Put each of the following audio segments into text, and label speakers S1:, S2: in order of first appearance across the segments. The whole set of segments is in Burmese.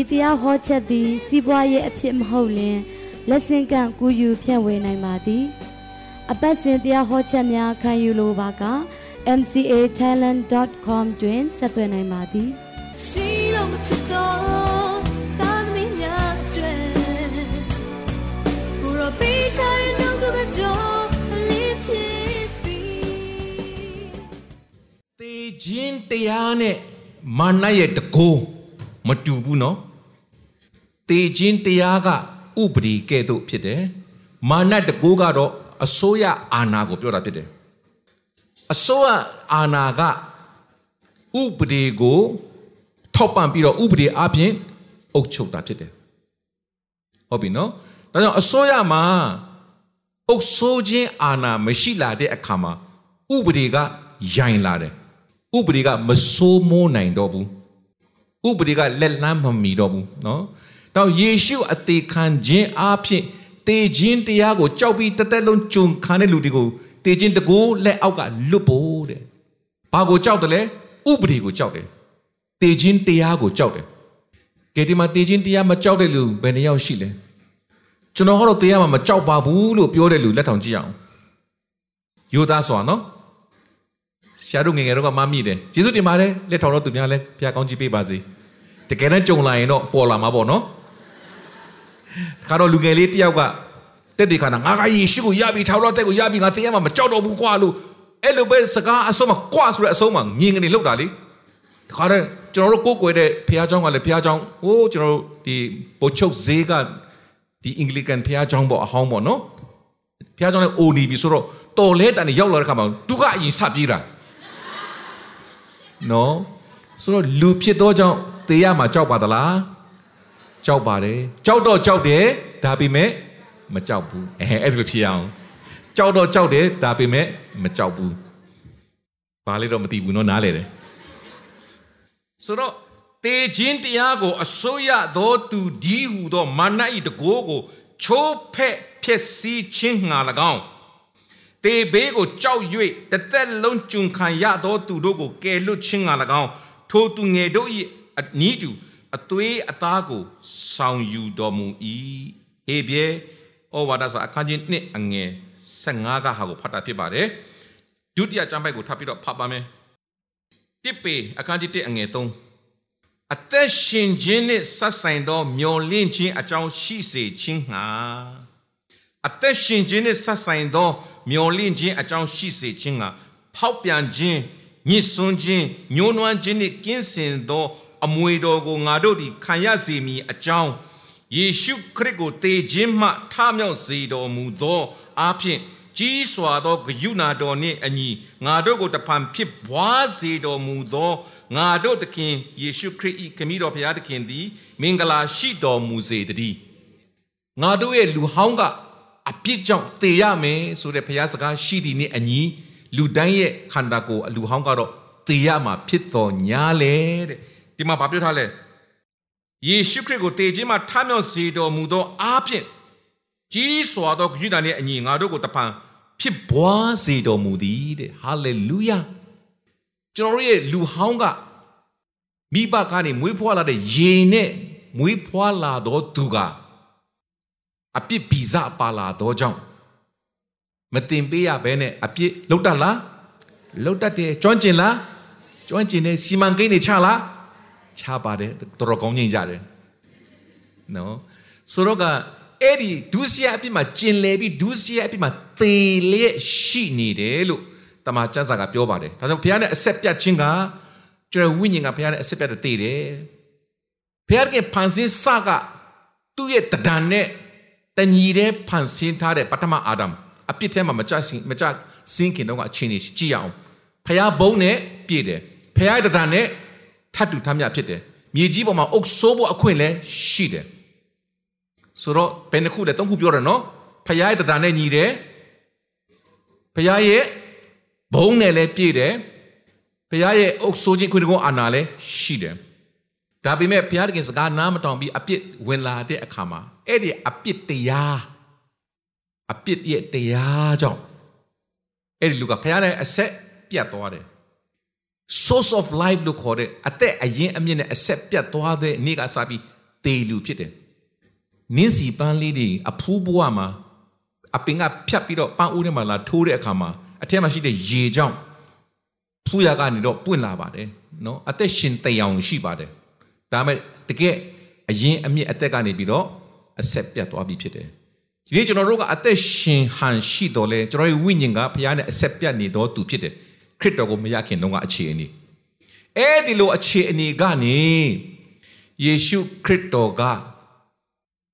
S1: ဤတရားဟောချက်သည် စီးပွားရေးအဖြစ်မဟုတ်လျင်လက်ဆင့်ကန့်ကူးယူဖြန့်ဝေနိုင်ပါသည် အပတ်စဉ်တရားဟောချက်များခံယူလိုပါက mcatalent.com တွင်ဆက်သွယ်နိုင်ပါသည်ရှိလို့မဖြစ်တော့တာသမီးများကျွဲဘူရောပေးချင်နှုတ်ကပတော်လေးဖြစ်ပြီး
S2: တေခြင်းတရားနဲ့မာနရဲ့တကိုး မတူဘူးနော်တေခြင်းတရားကဥပဒေကဲ့သို့ဖြစ်တယ်မာနတကိုးကတော့အစိုးရအာဏာကိုပြောတာဖြစ်တယ်အစိုးရအာဏာကဥပဒေကိုထောက်ပံ့ပြီးတော့ဥပဒေအပြင်အုပ်ချုပ်တာဖြစ်တယ်ဟုတ်ပြီနော်ဒါကြောင့်အစိုးရမှာအုပ်စိုးခြင်းအာဏာမရှိလာတဲ့အခါမှာဥပဒေကယိုင်လာတယ်ဥပဒေကမစိုးမိုးနိုင်တော့ဘူး ဥပဒေကလက်လန်းမမီတော့ဘူးနော်တော့ယေရှုအသေးခံခြင်းအပြင်တေခြင်းတရားကိုကြောက်ပြီးတသက်လုံးကြုံခံတဲ့လူတွေကိုတေခြင်းတကူလက်အောက်ကလွတ်ဖို့တဲ့ဘာကိုကြောက်တယ်လဲဥပဒေကိုကြောက်တယ်တေခြင်းတရားကိုကြောက်တယ်ကဲဒီမှာတေခြင်းတရားမကြောက်တဲ့လူဘယ်နှယောက်ရှိလဲကျွန်တော်ကတော့တရားမှာမကြောက်ပါဘူးလို့ပြောတဲ့လူလက်ထောင်ကြည့်အောင်ယူသားစွာနော် ဆရာတို့ငငယ်တော့ကမမိတယ်ယေရှုတင်ပါတယ်လက်ထောင်တော့သူများလည်းဘုရားကောင်းကြီးပေးပါစေတကယ်နဲ့ကြုံလာရင်တော့ပေါ်လာမှာပေါ့နော်ခါတော့လူငယ်လေးတယောက်ကတက်တဲ့ခါနာငါကယေရှုကိုရပြီထောင်တော့တက်ကိုရပြီငါတရားမှာမကြောက်တော့ဘူးကွာလို့အဲ့လိုပဲစကားအဆုံးမှာကွာဆိုတဲ့အဆုံးမှာငင်ကနေလောက်တာလေတခါတော့ကျွန်တော်တို့ကိုကိုွယ်တဲ့ဘုရားကျောင်းကလည်းဘုရားကျောင်းဟိုးကျွန်တော်တို့ဒီဘိုလ်ချုပ်ဈေးကဒီအင်္ဂလိကန်ဘုရားကျောင်းပေါ့အဟောင်းပေါ့နော်ဘုရားကျောင်းလည်းအိုနေပြီဆိုတော့တော်လဲတန်နေရောက်လာတဲ့ခါမှာသူကအရင်ဆပြေးတာ နော်ဆိုတော့လူဖြစ်သောကြောင့်တေးရမှာကြောက်ပါသလားကြောက်ပါတယ်ကြောက်တော့ကြောက်တယ်ဒါပေမဲ့မကြောက်ဘူးအဲအဲ့လိုဖြစ်အောင်ကြောက်တော့ကြောက်တယ်ဒါပေမဲ့မကြောက်ဘူးဘာလဲတော့မသိဘူးเนาะနားလေတယ်ဆိုတော့တေခြင်းတရားကိုအစိုးရသောသူဒီဟုသောမာန၏တကိုးကိုချိုးဖက်ဖြစ်စီခြင်းငါ၎င်း တေဘေးကိုကြောက်၍တသက်လုံးကျွန်ခံရသောသူတို့ကိုကယ်လွတ်ခြင်းငါ၎င်းထိုသူငယ်တို့၏အနီးတူအသွေးအသားကိုဆောင်ယူတော်မူ၏ဟေပြေဩဝါဒစာအခန်းကြီး1အငယ်15ကဟာကိုဖတ်တာဖြစ်ပါတယ်ဒုတိယကျမ်းပိုက်ကိုထပ်ပြီးတော့ဖတ်ပါမယ်တစ်ပေအခန်းကြီး1အငယ်3အသက်ရှင်ခြင်းနှင့်ဆက်ဆိုင်သောမျော်လင့်ခြင်းအကြောင်းရှိစေခြင်းငှာ အသက်ရှင်ခြင်းနှင့်ဆက်ဆိုင်သောမျော်လင့်ခြင်းအကြောင်းရှိစေခြင်းငှာဖောက်ပြန်ခြင်းညစ်စွန်းခြင်းညှိုးနွမ်းခြင်းနှင့်ကင်းစင်သော အမွေတော်ကိုငါတို့သည်ခံရစေမည်အကြောင်းယေရှုခရစ်ကိုတေခြင်းမှထမြောက်စေတော်မူသောအားဖြင့်ကြီးစွာသောဂယုဏတော်နှင့်အညီငါတို့ကိုတဖန်ဖြစ်ပွားစေတော်မူသောငါတို့သခင်ယေရှုခရစ်၏ခမည်းတော်ဘုရားသခင်သည် မင်္ဂလာရှိတော်မူစေတည်းငါတို့ရဲ့လူဟောင်းက အပြစ်ကြောင့်သေရမယ်ဆိုတဲ့ဘုရားစကားရှိသည်နှင့်အညီလူတိုင်းရဲ့ခန္ဓာကိုယ်လူဟောင်းကတော့သေရမှာဖြစ်တော်ညာလေတဲ့ဒီမှာဗာပြောထားလဲယေရှုခရစ်ကိုတည်ခြင်းမှာထမြောက်စေတော်မူသောအားဖြင့်ကြီးစွာသောဂရုဏာနှင့်အညီငါတို့ကိုတပံဖြစ်ပွားစေတော်မူသည်တဲ့ဟာလေလုယာကျွန်တော်ရဲ့လူဟောင်းကမိဘကနေမွေးဖွားလာတဲ့ယေနဲ့မွေးဖွားလာသောသူက အပြစ်ဗီဇပါလာသောကြောင့်မတင်ပေးရဘဲနဲ့အပြစ်လုတ်တတ်လားလုတ်တတ်တယ်ကျွမ်းကျင်လားကျွမ်းကျင်တယ်စီမံကိန်းတွေချလားချပါတယ်တော်တော်ကောင်းကြီးကြတယ်နော်ဆိုတော့ကအဲ့ဒီဒုစရိုက်အပြစ်မှာကျင်လေပြီးဒုစရိုက်အပြစ်မှာသေလျက်ရှိနေတယ်လို့တမန်ကျမ်းစာကပြောပါတယ်ဒါကြောင့်ဘုရားနဲ့အဆက်ပြတ်ခြင်းကကျွန်တော်ဝိညာဉ်ကဘုရားနဲ့အဆက်ပြတ်တဲ့သေတယ်ဘုရားကဖန်ဆင်းစကသူ့ရဲ့တဒံနဲ့ တညီတဲ့ဖန်ဆင်းထားတဲ့ပထမအာဒမ်အပြစ်ထဲမှာမကြဆင်းမကြဆင်းခင်တော့အချင်းကြီးကြည့်အောင်ဘုရားဘုံနဲ့ပြည့်တယ်ဘုရားတဒံနဲ့ထတ်တူထမ်းမြဖြစ်တယ်မြေကြီးပေါ်မှာအုပ်ဆိုးဖို့အခွင့်လည်းရှိတယ်ဆိုတော့ဘယ်နှခုလဲသုံးခုပြောတယ်နော်ဖခင်ရဲ့တဏ္ဍာနဲ့ညီတယ်ဖခင်ရဲ့ဘုံနဲ့လည်းပြည့်တယ်ဖခင်ရဲ့အုပ်ဆိုးခြင်းခွင့်ကောအာနာလည်းရှိတယ် ဒါပေမဲ့ဘုရားသခင်စကားနားမတောင်ပြီးအပြစ်ဝင်လာတဲ့အခါမှာအဲ့ဒီအပြစ်တရားအပြစ်ရဲ့တရားကြောင့်အဲ့ဒီလူကဘုရားနဲ့အဆက်ပြတ်သွားတယ် source of life လို့ခေါ်တဲ့အသက်အရင်အမြင့်နဲ့အဆက်ပြတ်သွားတဲ့နေ့ကစပြီးတေလူဖြစ်တယ်နင်းစီပန်းလေးတွေအဖူးဘွားမှာအပင်ကဖြတ်ပြီးတော့ပန်းဦးထဲမှာလာထိုးတဲ့အခါမှာအထက်မှာရှိတဲ့ရေကြောင့်ဖူးရကနေတော့ပွင့်လာပါတယ်နော်အသက်ရှင်တည်အောင်ရှိပါတယ် ဒါမဲ့တကယ်အရင်အမြင့်အသက်ကနေပြီးတော့အဆက်ပြတ်သွားပြီဖြစ်တယ်ဒီနေ့ကျွန်တော်တို့ကအသက်ရှင်ဟန်ရှိတော်လဲကျွန်တော်ရဲ့ဝိညာဉ်ကဘုရားနဲ့အဆက်ပြတ်နေတော်သူဖြစ်တယ်ခရစ်တော်ကိုမရခင်တော့ကအခြေအနေအဲ့ဒီလိုအခြေအနေကနေယေရှုခရစ်တော်က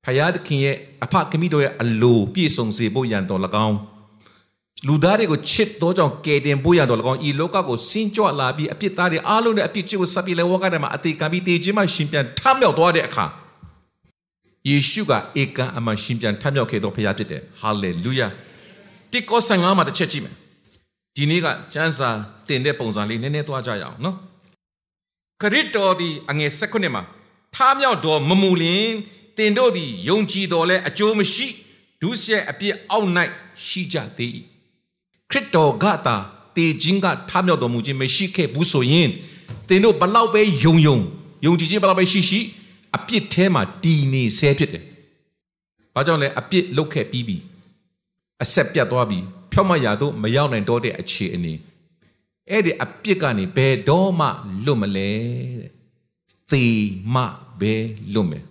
S2: ဖယားသခင်ရဲ့အဖခမည်းတော်ရဲ့အလိုပြည့်စုံစေဖို့ရန်တော်၎င်း လူသားတွေကိုချစ်တော်ကြောင့်ကယ်တင်ဖို့ရန်တော်၎င်းဤလောကကိုစင်ကြွလာပြီးအပြစ်သားတွေအားလုံးနဲ့အပြစ်ကျကိုဆက်ပြီးလဲဝါကတဲ့မှာအသေးကံပြီးတေခြင်းမှရှင်ပြန်ထမြောက်သွားတဲ့အခါယေရှုကဧကန်အမှန်ရှင်ပြန်ထမြောက်ခဲ့တော်ဖရားဖြစ်တယ်ဟာလေလုယာတိကောဆန်ငါမှာတစ်ချက်ကြည့်မယ်ဒီနေ့ကကျမ်းစာတင်တဲ့ပုံစံလေးနည်းနည်းသွားကြရအောင်နော်ခရစ်တော်ဒီအငယ်၁၉မှာထားမြောက်တော်မမူလင်တင်တို့သည်ယုံကြည်တော်လဲအကျိုးမရှိဒုစရိုက်အပြစ်အောက်၌ရှိကြသေး၏ ခရစ်တော်ကသာတေခြင်းကထားမြောက်တော်မူခြင်းမရှိခဲ့ဘူးဆိုရင်တင်တို့ဘလောက်ပဲယုံယုံယုံကြည်ခြင်းဘလောက်ပဲရှိရှိအပြစ်ထဲမှာတည်နေဆဲဖြစ်တယ်။ဘာကြောင့်လဲအပြစ်လုတ်ခဲ့ပြီးပြီအဆက်ပြတ်သွားပြီဖြောက်မရတော့မရောက်နိုင်တော့တဲ့အခြေအနေအဲ့ဒီအပြစ်ကနေဘယ်တော့မှလွတ်မလဲတဲ့သေမှပဲလွတ်မယ်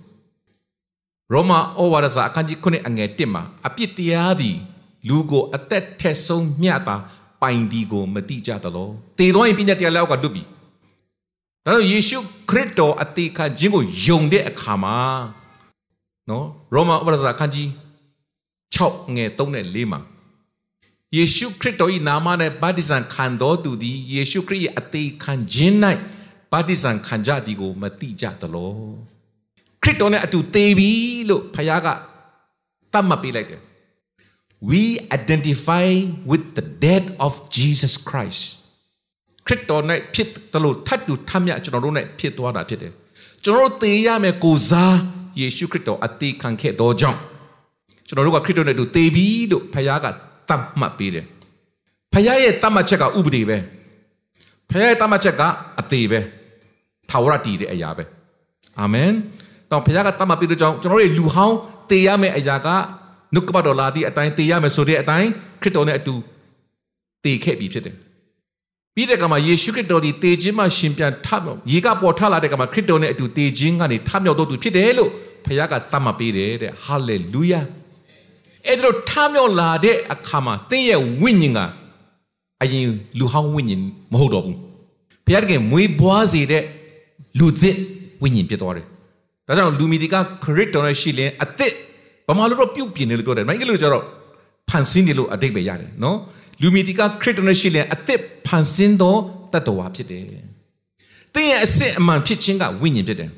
S2: ရောမဩဝါဒစာအခန်းကြီး9အငယ်1မှာအပြစ်တရားသည် လူကိုအသက်ထက်ဆုံးမျှတာပိုင်ဒီကိုမတိကြသလိုသေသွားရင်ပြည့်တဲ့တရားလောက်ကလွတ်ပြီဒါကြောင့်ယေရှုခရစ်တော်အသေးခံခြင်းကိုယုံတဲ့အခါမှာနော်ရောမဩဝါဒစာအခန်းကြီး6ငယ်3နဲ့4မှာယေရှုခရစ်တော်၏နာမ၌ဗတ္တိဇံခံတော်သူသည်ယေရှုခရစ်၏အသေးခံခြင်း၌ဗတ္တိဇံခံကြသည်ကိုမတိကြသလောခရစ်တော်နဲ့အတူသေပြီလို့ဖခင်ကတတ်မှတ်ပေးလိုက်တယ် we identify with the death of Jesus Christ ခရစ်တော်နဲ့ဖြစ်တယ်လို့ထပ်တူထမ်းမြကျွန်တော်တို့နဲ့ဖြစ်သွားတာဖြစ်တယ်ကျွန်တော်တို့သေရမယ်ကိုစားယေရှုခရစ်တော်အသေးခံခဲ့သောကြောင့်ကျွန်တော်တို့ကခရစ်တော်နဲ့အတူသေပြီလို့ဖခင်ကတတ်မှတ်ပေးတယ်ဖခင်ရဲ့တတ်မှတ်ချက်ကဥပဒေပဲဖခင်ရဲ့တတ်မှတ်ချက်ကအသေးပဲထာဝရတည်တဲ့အရာပဲအာမင်တော့ဖခင်ကတတ်မှတ်ပေးတဲ့ကြောင့်ကျွန်တော်တို့လူဟောင်းသေရမယ့်အရာက နှုတ်ကပတ်တော်လာသည့်အတိုင်းသေရမယ်ဆိုတဲ့အတိုင်းခရစ်တော်နဲ့အတူသေခဲ့ပြီဖြစ်တယ်ပြီးတဲ့ကမှာယေရှုခရစ်တော်ဒီတေခြင်းမှရှင်ပြန်ထမြောက်ရေကပေါ်ထလာတဲ့ကမှာခရစ်တော်နဲ့အတူတေခြင်းကနေထမြောက်တော်သူဖြစ်တယ်လို့ဖခင်ကသတ်မှတ်ပေးတယ်တဲ့ဟာလေလုယာအဲ့ဒါထမြောက်လာတဲ့အခါမှာသင်ရဲ့ဝိညာဉ်ကအရင်လူဟောင်းဝိညာဉ်မဟုတ်တော့ဘူးဘုရားတကယ်မွေးပွားစေတဲ့လူသစ်ဝိညာဉ်ဖြစ်သွားတယ်ဒါကြောင့်လူမီဒီကခရစ်တော်နဲ့ရှိလင်အသစ် ဘာမှလို့တော့ပြုတ်ပြင်းတယ်လို့ပြောတယ်မိုင်းကလေးကျတော့ဖန်ဆင်းတယ်လို့အတိတ်ပဲရတယ်နော်လူမီဒီကခရစ်တော်နဲ့ရှိလင်အသစ်ဖန်ဆင်းသောတတ္တဝါဖြစ်တယ်သင်ရဲ့အစစ်အမှန်ဖြစ်ခြင်းကဝိညာဉ်ဖြစ်တယ်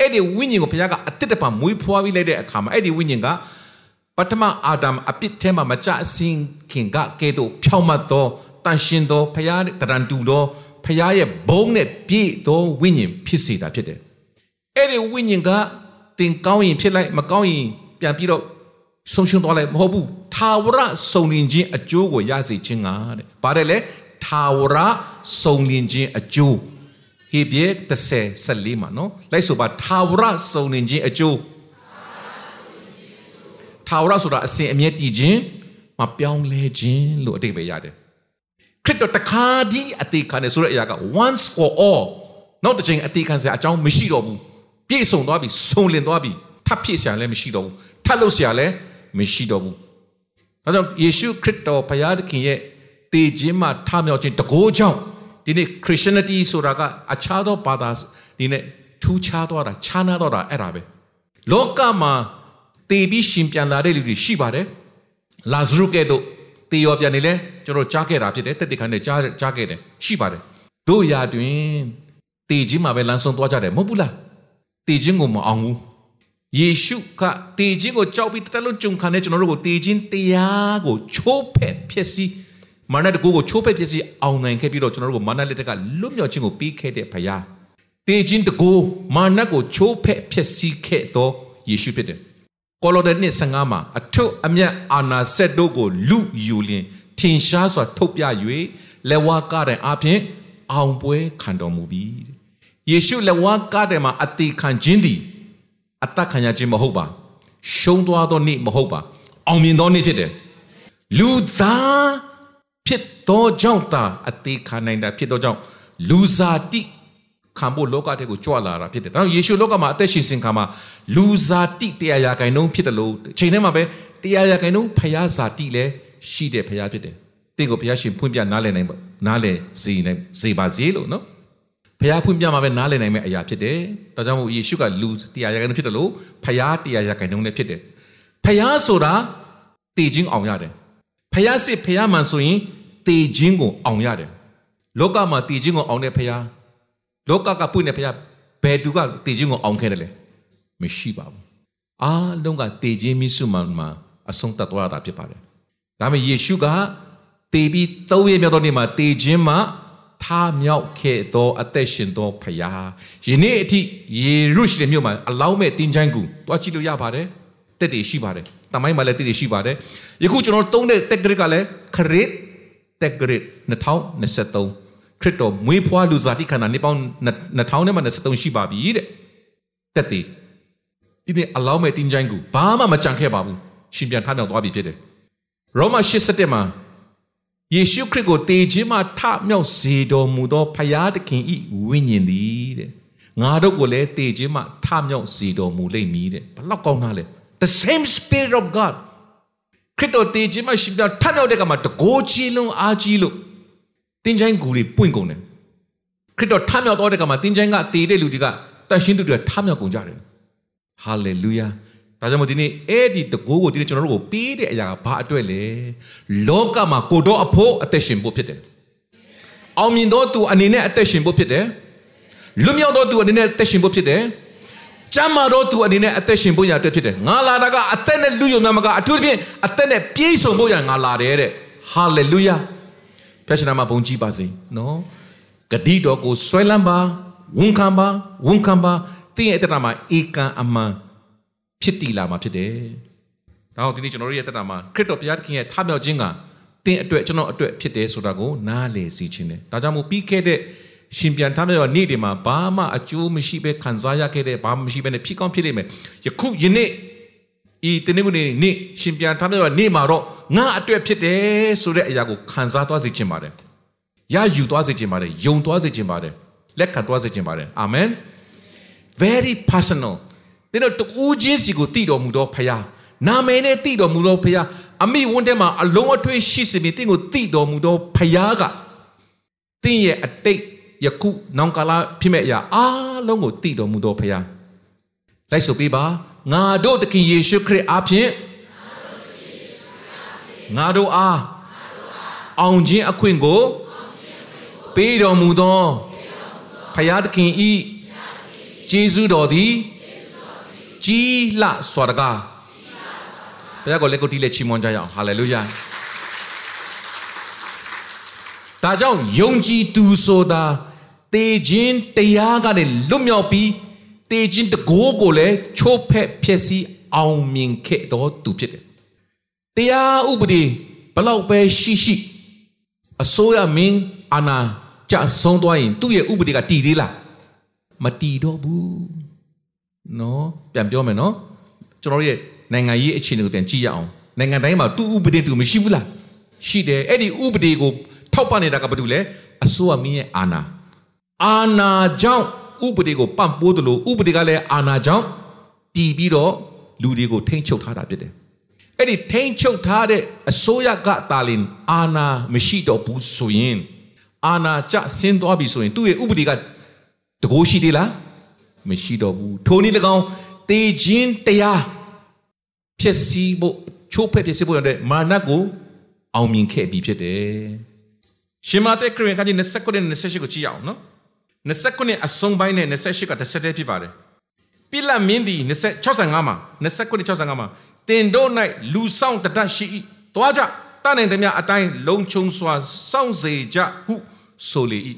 S2: အဲ့ဒီဝိညာဉ်ကိုဘုရားကအသစ်တပံမွေးဖွားပြီးလိုက်တဲ့အခါမှာအဲ့ဒီဝိညာဉ်ကပထမအာဒမ်အပြစ်ထဲမှာမကြအစင်ခင်ကကဲတော့ဖြောင့်မတ်သောတန်ရှင်သောဖရားတရန်တူသောဖရားရဲ့ဘုံနဲ့ပြည့်သောဝိညာဉ်ဖြစ်စေတာဖြစ်တယ်။အဲ့ဒီဝိညာဉ်ကတင်ကောင်းရင်ဖြစ်လိုက်မကောင်းရင် ပြန်ပြီးတော့ဆုံးရှုံးသွားလိုက်မဟုတ်ဘူး။ထာဝရစုံလင်ခြင်းအကျိုးကိုရစေခြင်းကတဲ့။ပါတယ်လေထာဝရစုံလင်ခြင်းအကျိုးဟေဘရဲ30 14မှာနော်။လိုက်ဆိုပါထာဝရစုံလင်ခြင်းအကျိုးထာဝရဆိုတာအစဉ်အမြဲတည်ခြင်းမပြောင်းလဲခြင်းလို့အတိတ်ပဲရတယ်ခရစ်တော်တခါဒီအသေးခံနေဆိုတဲ့အရာက once for all နောက်တစ်ချိန်အသေးခံစရာအကြောင်းမရှိတော့ဘူးပြည့်စုံသွားပြီစုံလင်သွားပြီ ထပ်ဖြစ်စရာလည်းမရှိတော့ဘူးထပ်လို့စရာလည်းမရှိတော့ဘူးဒါကြောင့်ယေရှုခရစ်တော်ဘုရားသခင်ရဲ့တည်ခြင်းမှာထမြောက်ခြင်းတကိုးကြောင့်ဒီနေ့ Christianity ဆိုတာကအခြားသောဘာသာဒီနေ့ထူးခြားသွားတာခြားနားသွားတာအဲ့ဒါပဲလောကမှာတည်ပြီးရှင်ပြန်လာတဲ့လူတွေရှိပါတယ်လာဇရုကဲ့သို့တည်ရောပြန်နေလဲကျွန်တော်ကြားခဲ့တာဖြစ်တယ်တက်တခါနဲ့ကြားကြားခဲ့တယ်ရှိပါတယ်တို့ရာတွင်တည်ခြင်းမှာပဲလမ်းဆုံးသွားကြတယ်မဟုတ်ဘူးလားတည်ခြင်းကိုမအောင်ဘူး ယေရှုကတည်ခြင်းကိုကြောက်ပြီးတသက်လုံးကြုံခံတဲ့ကျွန်တော်တို့ကိုတည်ခြင်းတရားကိုချိုးဖက်ဖြစ်စီမာနတကူကိုချိုးဖက်ဖြစ်စီအောင်နိုင်ခဲ့ပြီးတော့ကျွန်တော်တို့ကိုမာနလက်တက်ကလွတ်မြောက်ခြင်းကိုပြီးခဲ့တဲ့ဖခင်တည်ခြင်းတကူမာနကိုချိုးဖက်ဖြစ်စီခဲ့သောယေရှုဖြစ်တယ်ကောလောသဲနှစ်15မှာအထွတ်အမြတ်အာနာစက်တို့ကိုလူယူလင်ထင်ရှားစွာထုတ်ပြ၍လက်ဝါးကားတဲ့အပြင်အောင်ပွဲခံတော်မူပြီယေရှုလက်ဝါးကားတဲ့မှာအတိခံခြင်းသည် အသက်ခံရခြင်းမဟုတ်ပါရှုံးသွားသောနေ့မဟုတ်ပါအောင်မြင်သောနေ့ဖြစ်တယ်လူသားဖြစ်သောကြောင့်သာအသေးခံနိုင်တာဖြစ်သောကြောင့်လူစားတိခံဖို့လောကတဲ့ကိုကြွလာတာဖြစ်တယ်ဒါကြောင့်ယေရှုလောကမှာအသက်ရှင်စဉ်ခါမှာလူစားတိတရားရာခိုင်နှုန်းဖြစ်တယ်လို့ချိန်ထဲမှာပဲတရားရာခိုင်နှုန်းဖျားစာတိလည်းရှိတဲ့ဖျားဖြစ်တယ်တင့်ကိုဘုရားရှင်ဖွင့်ပြနားလည်နိုင်နားလည်စေနိုင်စေပါစေလို့နော် ဖျားဖွင့်ပြမှာပဲနားလည်နိုင်မယ့်အရာဖြစ်တယ်ဒါကြောင့်မို့ယေရှုကလူတရားရာခိုင်နှုန်းဖြစ်တယ်လို့ဖျားတရားရာခိုင်နှုန်းလည်းဖြစ်တယ်ဖျားဆိုတာတည်ခြင်းအောင်ရတယ်ဖျားစစ်ဖျားမှန်ဆိုရင်တည်ခြင်းကိုအောင်ရတယ်လောကမှာတည်ခြင်းကိုအောင်တဲ့ဖျားလောကကပွင့်တဲ့ဖျားဘယ်သူကတည်ခြင်းကိုအောင်ခဲ့တယ်လဲမရှိပါဘူးအားလုံးကတည်ခြင်းမိစုမှန်မှာအဆုံးသတ်သွားတာဖြစ်ပါတယ်ဒါပေမဲ့ယေရှုကတည်ပြီးသုံးရမြောက်သောနေ့မှာတည်ခြင်းမှာ ထားမြောက်ခဲ့သောအသက်ရှင်သောဖျားယနေ့အထိယေရုရှလင်မြို့မှာအလောင်းမဲ့တင်းချိုင်းကူတွားကြည့်လို့ရပါတယ်တက်တည်ရှိပါတယ်တမိုင်းမှာလည်းတက်တည်ရှိပါတယ်ယခုကျွန်တော်သုံးတဲ့တက်ကရစ်ကလည်းခရစ်တက်ကရစ်2023ခရစ်တော်မွေးဖွားလူစားတိခန္ဓာနေပေါင်း2000နဲ့မှ23ရှိပါပြီတဲ့တက်တည်ဒီနေ့အလောင်းမဲ့တင်းချိုင်းကူဘာမှမကြံခဲ့ပါဘူးရှင်ပြန်ထမြောက်သွားပြီဖြစ်တယ်ရောမ8:7မှာ ယေရှုခရစ်ကိုတေခြင်းမှထမြောက်စေတော်မူသောဖယားသခင်ဤဝိညာဉ်သည်တဲ့ငါတို့ကိုလည်းတေခြင်းမှထမြောက်စေတော်မူလိမ့်မည်တဲ့ဘလောက်ကောင်းတာလဲ the same spirit of god ခရစ်တော်တေခြင်းမှရှင်ပြန်ထမြောက်တဲ့ကမှာတကိုးကြီးလုံးအားကြီးလို့တင်းချိုင်းကူတွေပွင့်ကုန်တယ်ခရစ်တော်ထမြောက်တော့တဲ့ကမှာတင်းချိုင်းကတေတဲ့လူတွေကတန်ရှင်းသူတွေကထမြောက်ကုန်ကြတယ် hallelujah ဒါကြောင့်မို့ဒီနေ့အဲ့ဒီတကိုးကိုဒီနေ့ကျွန်တော်တို့ကိုပေးတဲ့အရာကဘာအတွက်လဲလောကမှာကိုတော့အဖို့အသက်ရှင်ဖို့ဖြစ်တယ်အောင်မြင်သောသူအနေနဲ့အသက်ရှင်ဖို့ဖြစ်တယ်လွတ်မြောက်သောသူအနေနဲ့အသက်ရှင်ဖို့ဖြစ်တယ်ကျမ်းမာသောသူအနေနဲ့အသက်ရှင်ဖို့ရတဲ့ဖြစ်တယ်ငါလာတာကအသက်နဲ့လူယုံများမကအထူးသဖြင့်အသက်နဲ့ပြည့်စုံဖို့ရငါလာတယ်တဲ့ဟာလေလုယာဖျက်ရှင်နာမှာဘုန်းကြီးပါစေနော်ဂတိတော်ကိုဆွဲလန်းပါဝန်ခံပါဝန်ခံပါတင်းရဲ့အတ္တမှာဧကန်အမှန် ဖြစ်တည်လာမှာဖြစ်တယ်။ဒါကြောင့်ဒီနေ့ကျွန်တော်တို့ရဲ့တက်တာမှာခရစ်တော်ဘုရားသခင်ရဲ့ထမြောက်ခြင်းကတင်းအတွက်ကျွန်တော်အတွက်ဖြစ်တယ်ဆိုတာကိုနားလည်စေခြင်းတယ်။ဒါကြောင့်မို့ပြီးခဲ့တဲ့ရှင်ပြန်ထမြောက်နေ့တွေမှာဘာမှအကျိုးမရှိဘဲခံစားရခဲ့တဲ့ဘာမှမရှိဘဲနဲ့ဖြစ်ကောင်းဖြစ်လိမ့်မယ်။ယခုယနေ့ဤတနေ့ကနေနေ့ရှင်ပြန်ထမြောက်နေ့မှာတော့ငါအတွက်ဖြစ်တယ်ဆိုတဲ့အရာကိုခံစားသွားစေခြင်းပါတယ်။ရယူသွားစေခြင်းပါတယ်။ယုံသွားစေခြင်းပါတယ်။လက်ခံသွားစေခြင်းပါတယ်။အာမင်။ very personal သင်တို့တူးချင်းစီကိုတည်တော်မူသောဖခင်နာမည်နဲ့တည်တော်မူသောဖခင်အမိဝန်းထဲမှာအလုံးအထွေးရှိစေပြီးသင်ကိုတည်တော်မူသောဖခင်ကသင်ရဲ့အတိတ်ယခုနောင်ကာလဖြစ်မဲ့အရာအားလုံးကိုတည်တော်မူသောဖခင်လိုက်ဆိုပေးပါငါတို့သခင်ယေရှုခရစ်အားဖြင့်ငါတို့အားအောင်ခြင်းအခွင့်ကိုပေးတော်မူသောဖခင်သခင်ဤကျေးဇူးတော်သည် ကြီးလှစွာတကားဘုရားကိုလက်ကိုတီးလက်ချီးမွမ်းကြရအောင်ဟာလေလုယာဒါကြောင့်ယုံကြည်သူဆိုတာတေခြင်းတရားကနေလွတ်မြောက်ပြီးတေခြင်းတကိုးကိုလည်းချိုးဖက်ဖျက်ဆီးအောင်မြင်ခဲ့တော်သူဖြစ်တယ်တရားဥပဒေဘလောက်ပဲရှိရှိအစိုးရမင်းအာဏာကြဆုံးသွားရင်သူ့ရဲ့ဥပဒေကတည်သေးလားမတည်တော့ဘူး နော်ပြန်ပြောမယ်နော်ကျွန်တော်ရဲ့နိုင်ငံရေးအခြေအနေကိုပြန်ကြည့်ရအောင်နိုင်ငံတိုင်းမှာသူ့ဥပဒေတူမရှိဘူးလားရှိတယ်အဲ့ဒီဥပဒေကိုထောက်ပံ့နေတာကဘာတူလဲအစိုးရမင်းရဲ့အာဏာအာဏာကြောင့်ဥပဒေကိုပံ့ပိုးတယ်လို့ဥပဒေကလည်းအာဏာကြောင့်တည်ပြီးတော့လူတွေကိုထိန်းချုပ်ထားတာဖြစ်တယ်အဲ့ဒီထိန်းချုပ်ထားတဲ့အစိုးရကတာလင်အာဏာမရှိတော့ဘူးဆိုရင်အာဏာကျဆင်းသွားပြီဆိုရင်သူ့ရဲ့ဥပဒေကတကိုးရှိသေးလား မရှိတော့ဘူးထိုနည်း၎င်းတေခြင်းတရားဖြစ်စီဖို့ချိုးဖက်ဖြစ်စီဖို့ရတဲ့မာနကိုအောင်မြင်ခဲ့ပြီဖြစ်တယ်ရှင်မသက်ခရစ်ကကြီး29နဲ့28ကိုကြည့်ရအောင်နော်29အဆုံးပိုင်းနဲ့28ကတစ်ဆက်တည်းဖြစ်ပါတယ်ပိလတ်မင်းဒီ65မှာ2965မှာတင်တို့၌လူဆောင်တတ်ရှိ၏တွားကြတနိုင်သည်များအတိုင်းလုံခြုံစွာစောင့်စေကြဟုဆိုလေ၏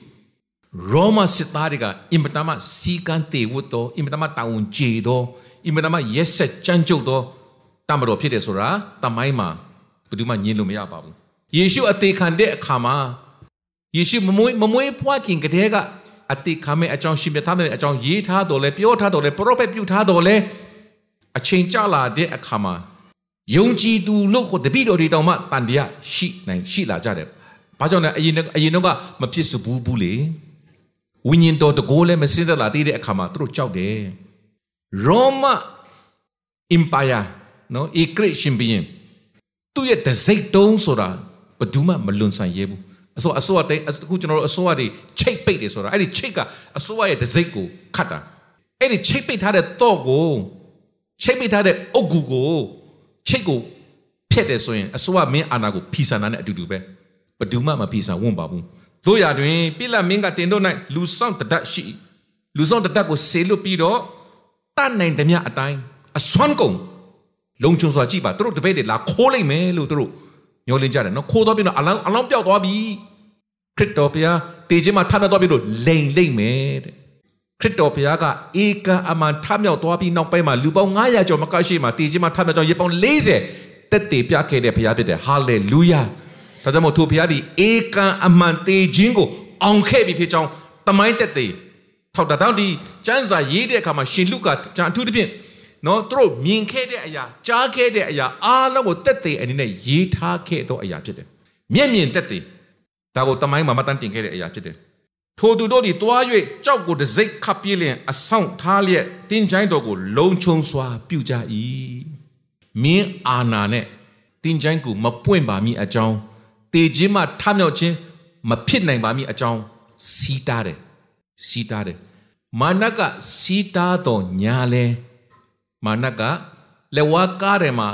S2: ရောမစစ်သားတွေကအင်မတန်မှစီကံတေဝတ်တော်အင်မတန်မှတာဝန်ကျေတော်အင်မတန်မှရက်ဆက်ကြမ်းကြုတ်တော်တမတော်ဖြစ်တယ်ဆိုတာတမိုင်းမှာဘယ်သူမှညင်လို့မရပါဘူးယေရှုအသေးခံတဲ့အခါမှာယေရှုမမွေးမမွေးဖွားခင်ကတည်းကအသေးခံမဲ့အကြောင်းရှင်ပြထားမဲ့အကြောင်းရေးထားတော်လဲပြောထားတော်လဲပရောဖက်ပြုထားတော်လဲအချိန်ကြာလာတဲ့အခါမှာယုံကြည်သူလို့ကိုတပိတော်တွေတောင်မှတန်တရားရှိနိုင်ရှိလာကြတယ်။ဘာကြောင့်လဲအရင်အရင်တော့ကမဖြစ်စဘူးဘူးလေ။ ဝိညာဉ်တော်တကိုးလည်းမစင်းသက်လာသေးတဲ့အခါမှာသူတို့ကြောက်တယ်။ရောမအင်ပါယာနော်ဧကရရှင်ဘီရင်သူ့ရဲ့တစိတ်တုံးဆိုတာဘယ်သူမှမလွန်ဆန်ရဲဘူး။အစိုးအစိုးအတိုင်းအခုကျွန်တော်တို့အစိုးရတွေချိတ်ပိတ်တယ်ဆိုတာအဲ့ဒီချိတ်ကအစိုးရရဲ့တစိတ်ကိုခတ်တာ။အဲ့ဒီချိတ်ပိတ်ထားတဲ့တော့ကိုချိတ်ပိတ်ထားတဲ့အုတ်ဂူကိုချိတ်ကိုဖျက်တယ်ဆိုရင်အစိုးရမင်းအာဏာကိုဖီဆန်တာနဲ့အတူတူပဲဘယ်သူမှမဖီဆန်ဝွန့်ပါဘူး တို့ရတွင်ပိလမင်းကတင်တို့၌လူဆောင်တတ်ရှိလူဆောင်တတ်ကိုဆေလွတ်ပြီးတော့တတ်နိုင်သည်မြအတိုင်းအစွမ်းကုန်လုံခြုံစွာကြည့်ပါတို့တပည့်တွေလာခိုးလိုက်မယ်လို့တို့ညှော်လင်းကြတယ်နော်ခိုးတော့ပြီးတော့အလောင်းအလောင်းပြောက်သွားပြီခရစ်တော်ဘုရားတေခြင်းမှာထမ်းသွားပြီးတော့လိန်လိမ့်မယ်တဲ့ခရစ်တော်ဘုရားကဧကအမှန်ထမြောက်သွားပြီးနောက်ပိုင်းမှာလူပေါင်း900ကျော်မကရှိမှတည်ခြင်းမှာထမြောက်တော့ရေပေါင်း40တက်တည်ပြခဲ့တဲ့ဘုရားဖြစ်တယ်ဟာလေလုယာ ဒါကြောင့်မို့သူဘုရားဒီဧကအမှန်တည်ခြင်းကိုအောင်ခဲ့ပြီဖြစ်ကြောင်းတမိုင်းတက်တည်ထောက်တာတောင်းဒီကျမ်းစာရေးတဲ့အခါမှာရှင်လုကာကျမ်းအထူးသဖြင့်နော်သူတို့မြင်ခဲ့တဲ့အရာကြားခဲ့တဲ့အရာအားလုံးကိုတက်တည်အနေနဲ့ရေးထားခဲ့သောအရာဖြစ်တယ်မျက်မြင်တက်တည်ဒါကိုတမိုင်းမှာမတန်းတင်ခဲ့တဲ့အရာဖြစ်တယ်ထိုသူတို့သည်တွား၍ကြောက်ကိုတစိ့ခပ်ပြင်းလျင်အဆောင်ထားလျက်တင်းချိုင်းတော်ကိုလုံခြုံစွာပြုကြ၏မင်းအာနာနဲ့တင်းချိုင်းကိုမပွင့်ပါမီအကြောင်း တေခြင်းမှထမြောက်ခြင်းမဖြစ်နိုင်ပါမီအကြောင်းစီးတားတယ်စီးတားတယ်မာနကစီးတားတော်ညာလဲမာနကလက်ဝါးကားတယ်မှာ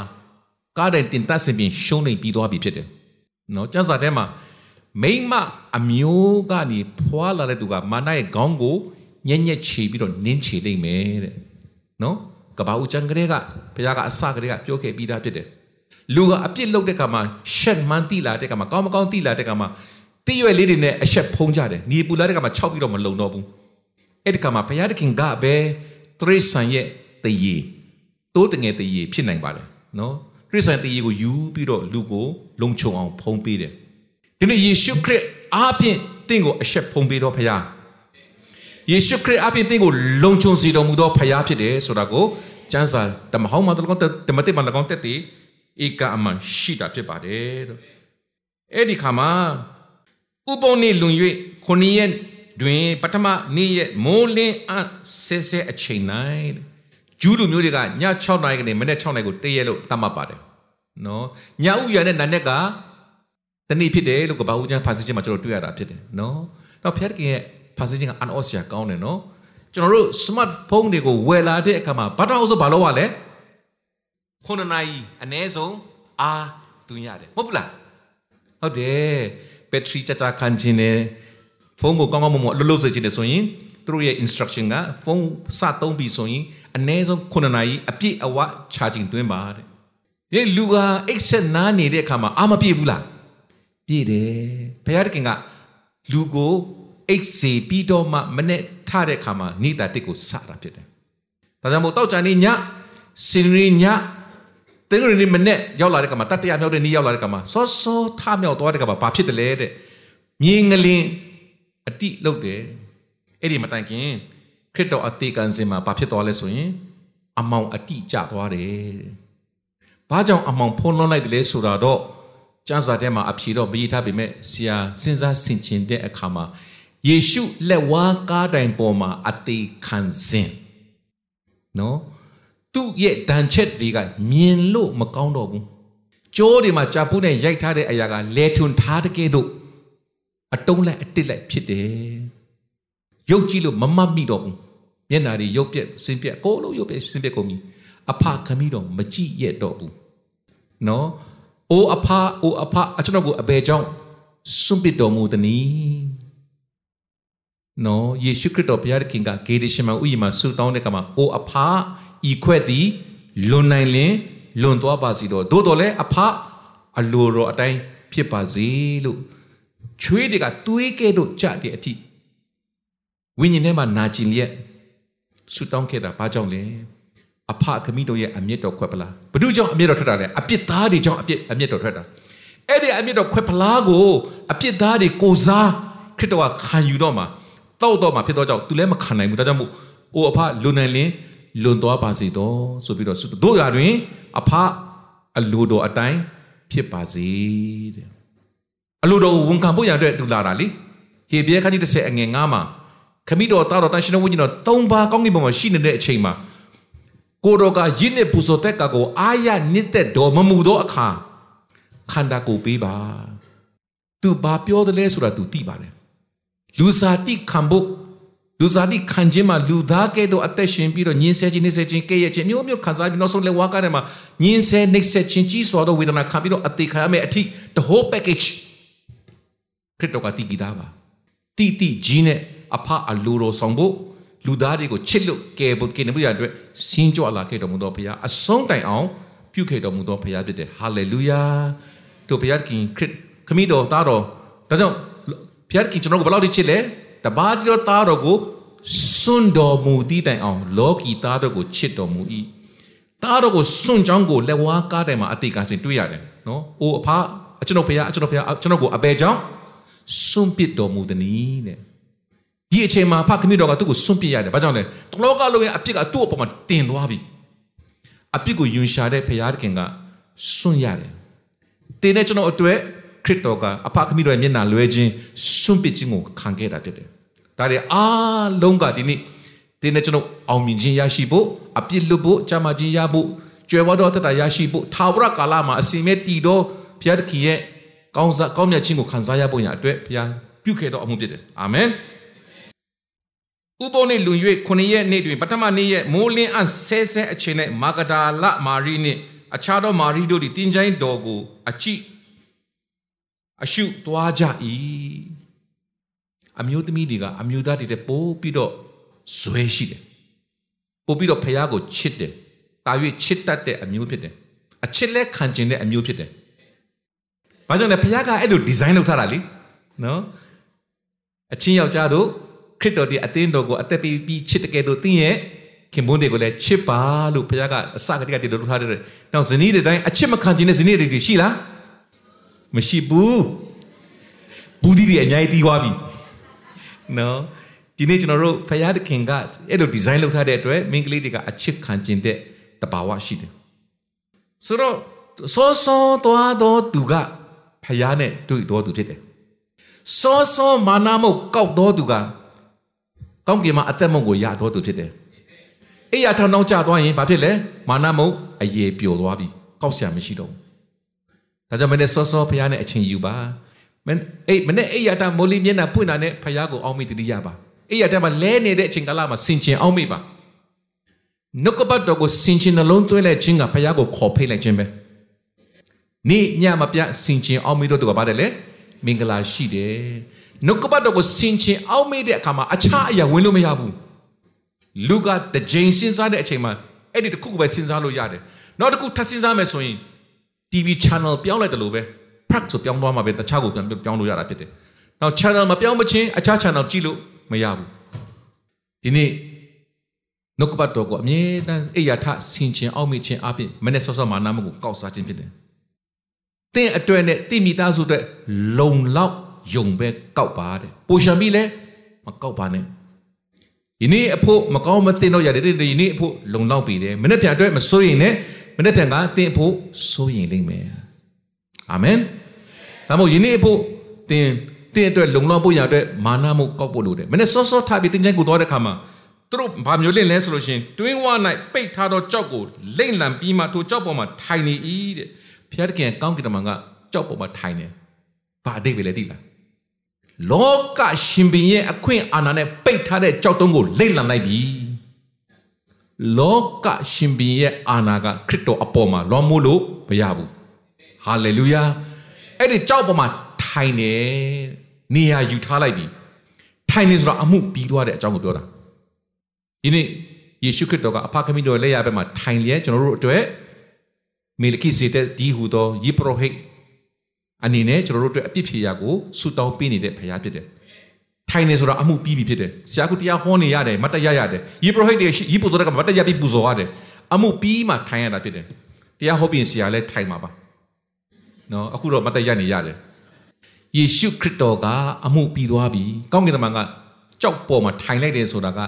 S2: ကားတယ်တင်တတ်စင်ပြင်ရှုံးနေပြီးသွားပြီဖြစ်တယ်နော်ကျမ်းစာထဲမှာမိမအမျိုးကနေဖွာလာတဲ့သူကမာနရဲ့ခေါင်းကိုညက်ညက်ချီပြီးတော့နင်းချီလိမ့်မယ်တဲ့နော်ကဘာဦးချံကလေးကဘုရားကအစကလေးကပြောခဲ့ပြီးသားဖြစ်တယ် လူကအပြစ်လုပ်တဲ့ကမှာရှက်မှန်းတိလာတဲ့ကမှာကောင်းမကောင်းတိလာတဲ့ကမှာတိရွယ်လေးတွေနဲ့အဆက်ဖုံးကြတယ်ညီပူလာတဲ့ကမှာ၆ပြီးတော့မလုံတော့ဘူးအဲ့ဒီကမှာဘုရားသခင်ကပဲတရိษံရဲ့တရေတိုးတငယ်တရေဖြစ်နိုင်ပါတယ်နော်တရိษံတရေကိုယူပြီးတော့လူကိုလုံခြုံအောင်ဖုံးပေးတယ်ဒီနေ့ယေရှုခရစ်အားဖြင့်တင့်ကိုအဆက်ဖုံးပေးတော့ဖခင်ယေရှုခရစ်အားဖြင့်တင့်ကိုလုံခြုံစေတော်မူသောဖခင်ဖြစ်တယ်ဆိုတာကိုကျမ်းစာတမဟောင်းမှာတကောတမတိမှာတကောတက်တည် ဧကအမှန်ရှိတာဖြစ်ပါတယ်တော့အဲ့ဒီခါမှာဥပုံနေလွန်၍ခုနှစ်ရက်တွင်ပထမနေ့ရက်မိုးလင်းအဆဲဆဲအချိန်၌ဂျူးလူမျိုးတွေကည6နာရီကနေမနေ့6နာရီကိုတည့်ရက်လို့တတ်မှတ်ပါတယ်နော်ညဥ်ရတဲ့နာနဲ့ကတနည်းဖြစ်တယ်လို့ကဘာဦးကျမ်းဖာစီခြင်းမှာကျွန်တော်တွေ့ရတာဖြစ်တယ်နော်တော့ဖျက်ခင်ရဲ့ဖာစီခြင်းကအန်အော့စရာကောင်းတယ်နော်ကျွန်တော်တို့ smartphone တွေကိုဝယ်လာတဲ့အခါမှာဘာတော့ဆိုဘာလို့ ਆ လဲ ခုနှစ်နာရီအနည်းဆုံးအားသွင်းရတယ်မဟုတ်ဘူးလားဟုတ်တယ်ဘက်ထရီချာချာခံခြင်းနဲ့ဖုန်းကိုကောင်းကောင်းမွန်မွန်အလုပ်လုပ်စေချင်တယ်ဆိုရင်သူတို့ရဲ့ instruction ကဖုန်းစသုံးပြီးဆိုရင်အနည်းဆုံး9နာရီအပြည့်အဝ charging သွင်းပါတဲ့ဒီလူက excess နားနေတဲ့အခါမှာအာမပြည့်ဘူးလားပြည့်တယ်ဘုရားတခင်ကလူကိုအိတ်စေပြီးတော့မှမနဲ့ထတဲ့အခါမှာနေတာတစ်ကိုစတာဖြစ်တယ်ဒါကြောင့်မို့တောက်ကြနေညစင်ရီည တင်းရင်းမနဲ့ရောက်လာတဲ့ကမှာတတရမြောက်တဲ့နေ့ရောက်လာတဲ့ကမှာစောစောထမြောက်သွားတဲ့ကမှာဘာဖြစ်တယ်လဲတဲ့မြင်းငလင်းအတိလုတ်တယ်အဲ့ဒီမတိုင်ခင်ခရစ်တော်အသေးကန်စင်မှာဘာဖြစ်သွားလဲဆိုရင်အမောင်အတိကျသွားတယ်ဘာကြောင့်အမောင်ဖုံးလွှမ်းလိုက်တယ်လဲဆိုတာတော့ကျမ်းစာထဲမှာအဖြေတော့မရေးထားပေမဲ့ဆရာစဉ်းစားဆင်ခြင်တဲ့အခါမှာယေရှုလက်ဝါးကားတိုင်ပေါ်မှာအသေးခံစဉ်နော် သူ့ရဲ့ဒဏ်ချက်တွေကမြင်လို့မကောင်းတော့ဘူးကြိုးတွေမှာကြာပူးနဲ့ရိုက်ထားတဲ့အရာကလဲထွန်ထားတဲ့ကဲ့သို့အတုံးလိုက်အတစ်လိုက်ဖြစ်တယ်ရုပ်ကြည့်လို့မမတ်မိတော့ဘူးမျက်နာတွေရုပ်ပြက်စင်ပြက်ကိုလုံးရုပ်ပြက်စင်ပြက်ကုန်ပြီအဖခမီးတော့မကြည့်ရတော့ဘူးနော်အိုအဖအိုအဖအကျွန်တော်ကိုအဘယ်ကြောင့်စွန့်ပစ်တော်မူသနည်းနော်ယေရှုခရစ်တော်ဘုရားသခင်ကဂေဒရှင်မဥယျာဉ်မှာဆူတောင်းတဲ့ကမှာအိုအဖ ဤခွဲ့သည်လွန်နိုင်လင်လွန်သွားပါစီတော့သို့တော်လည်းအဖအလိုတော်အတိုင်းဖြစ်ပါစေလို့ချွေးတွေကတွေးကဲ့သို့ကြတဲ့အထိဝိညာဉ်ထဲမှာနာကျင်လျက်ဆူတောင်းခဲ့တာဘာကြောင့်လဲအဖခမိတို့ရဲ့အမျက်တော်ခွက်ပလားဘ누구ကြောင့်အမျက်တော်ထွက်တာလဲအပြစ်သားတွေကြောင့်အပြစ်အမျက်တော်ထွက်တာအဲ့ဒီအမျက်တော်ခွက်ပလားကိုအပြစ်သားတွေကိုစားခရစ်တော်ကခံယူတော့မှာတောက်တော့မှာဖြစ်တော့ကြောင့်သူလည်းမခံနိုင်ဘူးဒါကြောင့်မို့အိုအဖလွန်နိုင်လင်း လွန်သွားပါစေတော့ဆိုပြီးတော့တို့ရတွင် အဖအလိုတော်အတိုင်းဖြစ်ပါစေတဲ့အလိုတော်ကိုဝန်ခံဖို့ရတဲ့သူလာတာလေဟေဘရဲခန်းကြီး30အငယ်9မှာခမိတော်တာတော်တန်ရှင်တော်ဝိညာဉ်တော်၃ပါးကောင်းကင်ဘုံမှာရှိနေတဲ့အချိန်မှာကိုတော်ကယင်းနဲ့ပူဇော်တဲ့ကကိုအာရနစ်တဲ့တော်မမူသောအခါခန္ဓာကိုယ်ပေးပါသူဘာပြောတယ်လဲဆိုတာသူသိပါတယ်လူစားတိခံဖို့ လူစားတိခံခြင်းမှာလူသားကဲ့သို့အသက်ရှင်ပြီးတော့ညင်းဆဲခြင်းနှိမ့်ဆဲခြင်းကဲ့ရဲ့ခြင်းမျိုးမျိုးခံစားပြီးနောက်ဆုံးလက်ဝါးကားထဲမှာညင်းဆဲနှိမ့်ဆဲခြင်းကြီးစွာသောဝေဒနာခံပြီးတော့အသေးခံရမယ့်အထိ the whole package ခရစ်တော်ကတည်ပြီးသားပါတိတိကြီးနဲ့အဖအလိုတော်ဆောင်ဖို့လူသားတွေကိုချစ်လို့ကယ်ဖို့ကယ်နေဖို့ရတဲ့စင်းကြွလာခဲ့တော်မူသောဘုရားအဆုံးတိုင်အောင်ပြုခဲ့တော်မူသောဘုရားဖြစ်တယ်ဟာလေလုယာတို့ဘုရားခင်ခရစ်ခမည်းတော်သားတော်ဒါကြောင့်ဘုရားခင်ကျွန်တော်ကိုဘယ်လောက်ထိချစ်လဲ တပါးတော်သားတော်ကိုစွန့်တော်မူသည့်တိုင်အောင်လောကီသားတော်ကိုချစ်တော်မူ၏သားတော်ကိုစွန့်ကြောင်းကိုလက်ဝါးကားတိုင်မှာအတိတ်ကစင်တွေ့ရတယ်နော်အိုအဖကျွန်တော်ဘုရားကျွန်တော်ဘုရားကျွန်တော်ကိုအဘယ်ကြောင့်စွန့်ပစ်တော်မူသည်နီးတဲ့ဒီအချိန်မှာဖခင်တော်ကသူ့ကိုစွန့်ပစ်ရတယ်ဘာကြောင့်လဲတလောကလုံးရဲ့အပြစ်ကသူ့အပေါ်မှာတင်သွားပြီအပြစ်ကိုယွန်ရှာတဲ့ဘုရားခင်ကစွန့်ရတယ်တင်းတဲ့ကျွန်တော်အတွက် ခရစ်တော်ကအဖခင်တော်ရဲ့မျက်နှာလွဲခြင်းစွန့်ပစ်ခြင်းကိုခံခဲ့တာဖြစ်တယ်ဒါတွေအားလုံးကဒီနေ့တင်းတဲ့ကျွန်တော်အောင်မြင်ခြင်းရရှိဖို့အပြစ်လွတ်ဖို့ကြမ်းမာခြင်းရဖို့ကြွယ်ဝတော်တတ်တာရရှိဖို့ထာဝရကာလမှာအစီအမဲတည်တော်ဘုရားသခင်ရဲ့ကောင်းစားကောင်းမြတ်ခြင်းကိုခံစားရဖို့ရအတွက်ဘုရားပြုခဲ့တော်အမှုဖြစ်တယ်အာမင်ဥပုံနေ့လူ၍ခုနှစ်ရက်နေ့တွင်ပထမနေ့ရက်မိုးလင်းအဆဲဆဲအချိန်၌မာဂဒါလမာရီနှင့်အခြားသောမာရီတို့သည်တင်းချိုင်းတော်ကိုအကြည့် အရှုသွားကြ၏အမျိုးသမီးတွေကအမျိုးသားတွေတဲ့ပိုးပြီးတော့ဇွဲရှိတယ်ပို့ပြီးတော့ဖះကိုချစ်တယ်တာ၍ချစ်တတ်တဲ့အမျိုးဖြစ်တယ်အချစ်လက်ခံကျင်တဲ့အမျိုးဖြစ်တယ်ဘာကြောင့်လဲဖះကအဲ့လိုဒီဇိုင်းလုပ်ထားတာလीနော်အချင်းယောက်ျားတို့ခရစ်တော်ဒီအသင်းတော်ကိုအသက်ပေးပြီးချစ်တဲ့ကဲ့သို့တင်းရဲ့ခင်ပွန်းတွေကိုလည်းချစ်ပါလို့ဘုရားကအစကတည်းကတည်လို့ထားတဲ့။နောက်ဇနီးတွေတိုင်းအချစ်မခံခြင်းတဲ့ဇနီးတွေရှိလား။ မရှိဘူး။ဘူးဒီတွေအများကြီးတီးသွားပြီ။နော်ဒီနေ့ကျွန်တော်တို့ဘုရားသခင်ကအဲ့လိုဒီဇိုင်းလုပ်ထားတဲ့အတွက်မိန်းကလေးတွေကအချစ်ခံခြင်းတဲ့တဘာဝရှိတယ်။ဆိုတော့စောစောသွားတော့သူကဘုရားနဲ့တွေ့တော်သူဖြစ်တယ်။စောစောမာနမုတ်ကောက်တော်သူကကောင်းကင်မှာအသက်မုံကိုရတော်သူဖြစ်တယ်။အိယာထောင်ထောင်ကြသွားရင်ဘာဖြစ်လဲမာနမုံအယေပျော်သွားပြီ။ကောက်ဆရာမရှိတော့ဘူး။ ဒါကြောင့်မနေ့စောစောဖះနဲ့အချင်းယူပါ။မင်းအိမနေ့အိယာတာမိုလီမျက်နှာပွင့်တာနဲ့ဖះကိုအောင်းမိတတိရပါ။အိယာတာမှာလဲနေတဲ့အချိန်ကာလမှာစင်ကျင်အောင်းမိပါ။နှုတ်ကပတ်တော်ကိုစင်ကျင်နှလုံးသွင်းလိုက်ခြင်းကဖះကိုခေါ်ဖိတ်လိုက်ခြင်းပဲ။နေ့ညမပြစင်ကျင်အောင်းမိတော့သူကပါတယ်လေ။မင်္ဂလာရှိတယ်။နှုတ်ကပတ်တော်ကိုဆင်ခြင်အောက်မေ့တဲ့အခါမှာအခြားအရာဝင်လို့မရဘူးလူကတကြိမ်စဉ်းစားတဲ့အချိန်မှာအဲ့ဒီတစ်ခုကိုပဲစဉ်းစားလို့ရတယ်နောက်တစ်ခုထပ်စဉ်းစားမယ်ဆိုရင် TV channel ပြောင်းလိုက်တယ်လို့ပဲ prac ဆိုပြောင်းသွားမှာပဲတခြားကိုပြန်ပြောင်းလို့ရတာဖြစ်တယ်နောက် channel မပြောင်းမချင်းအခြား channel ကြည့်လို့မရဘူးဒီနေ့နှုတ်ကပတ်တော်ကိုအမြဲတမ်းအိယာထဆင်ခြင်အောက်မေ့ခြင်းအပြင်မနဲ့ဆော့ဆော့မာနာမကိုကောက်စားခြင်းဖြစ်တယ်။သင်အတွက်နဲ့တိမိသားစုအတွက်လုံလောက်ယုံပဲကောက်ပါတဲ့ပိုရှံပြီးလဲမကောက်ပါနဲ့ယနေ့အဖို့မကောင်းမသိတော့ရတယ်ဒီနေ့အဖို့လုံလောက်ပြီတယ်မနေ့ပြန်အတွက်မစိုးရင်နဲ့ မနေ့ပြန်ကသင်အဖို့စိုးရင်လိမ့်မယ်အာမင်ဒါမို့ယနေ့အဖို့သင်သင်အတွက်လုံလောက်ဖို့ရအတွက်မာနမှုကောက်ဖို့လိုတယ်မနေ့စောစောထားပြီးသင်ချိုင်းကိုသွားတဲ့ခါမှာသူတို့ဘာမျိုးလင့်လဲဆိုလို့ရှိရင်တွင်းဝ၌ပိတ်ထားသောကြောက်ကိုလိမ့်လံပြီးမှထိုကြောက်ပေါ်မှာထိုင်နေ၏တဲ့ဖျားတခင်ကောင်းကင်တမန်ကကြောက်ပေါ်မှာထိုင်နေဘာအတိတ်ပဲလဲသိလားလောကရှင်ဘင်ရဲ့အခွင့်အာဏာနဲ့ပိတ်ထားတဲ့ကြောက်တုံးကိုလိမ့်လံလိုက်ပြီ လောကရှင်ဘင်ရဲ့အာဏာကခရစ်တော်အပေါ်မှာလွန်မိုးလို့မရဘူးဟာလေလုယာအဲ့ဒီကြောက်ပေါ်မှာထိုင်နေနေရာယူထားလိုက်ပြီထိုင်နေဆိုတော့အမှုပြီးသွားတဲ့အကြောင်းကိုပြောတာဒီနေ့ယေရှုခရစ်တော်ကအဖခင်တော်လက်ရဘက်မှာထိုင်လျက်ကျွန်တော်တို့အတွက်မေလခိဇေဒက်ဒီဟူသောယေပရောဟိတ်အနေနဲ့ကျွန်တော်တို့အတွက်အပြစ်ဖြေရာကိုဆုတောင်းပေးနေတဲ့ဖခင်ဖြစ်တယ် ထိုင်နေဆိုတော့အမှုပြီးပြီဖြစ်တယ်ဆရာကတရားဟောနေရတယ်မတ်တရရတယ်ယေပရောဟိတ်တွေယေပူဇော်ကမတ်တရပြီးပူဇော်ရတယ်အမှုပြီးမှထိုင်ရတာဖြစ်တယ်တရားဟောပြီးဆရာလည်းထိုင်မှာပါနော်အခုတော့မတ်တရနေရတယ်ယေရှုခရစ်တော်ကအမှုပြီးသွားပြီကောင်းကင်တမန်ကကြောက်ပေါ်မှာထိုင်လိုက်တယ်ဆိုတာက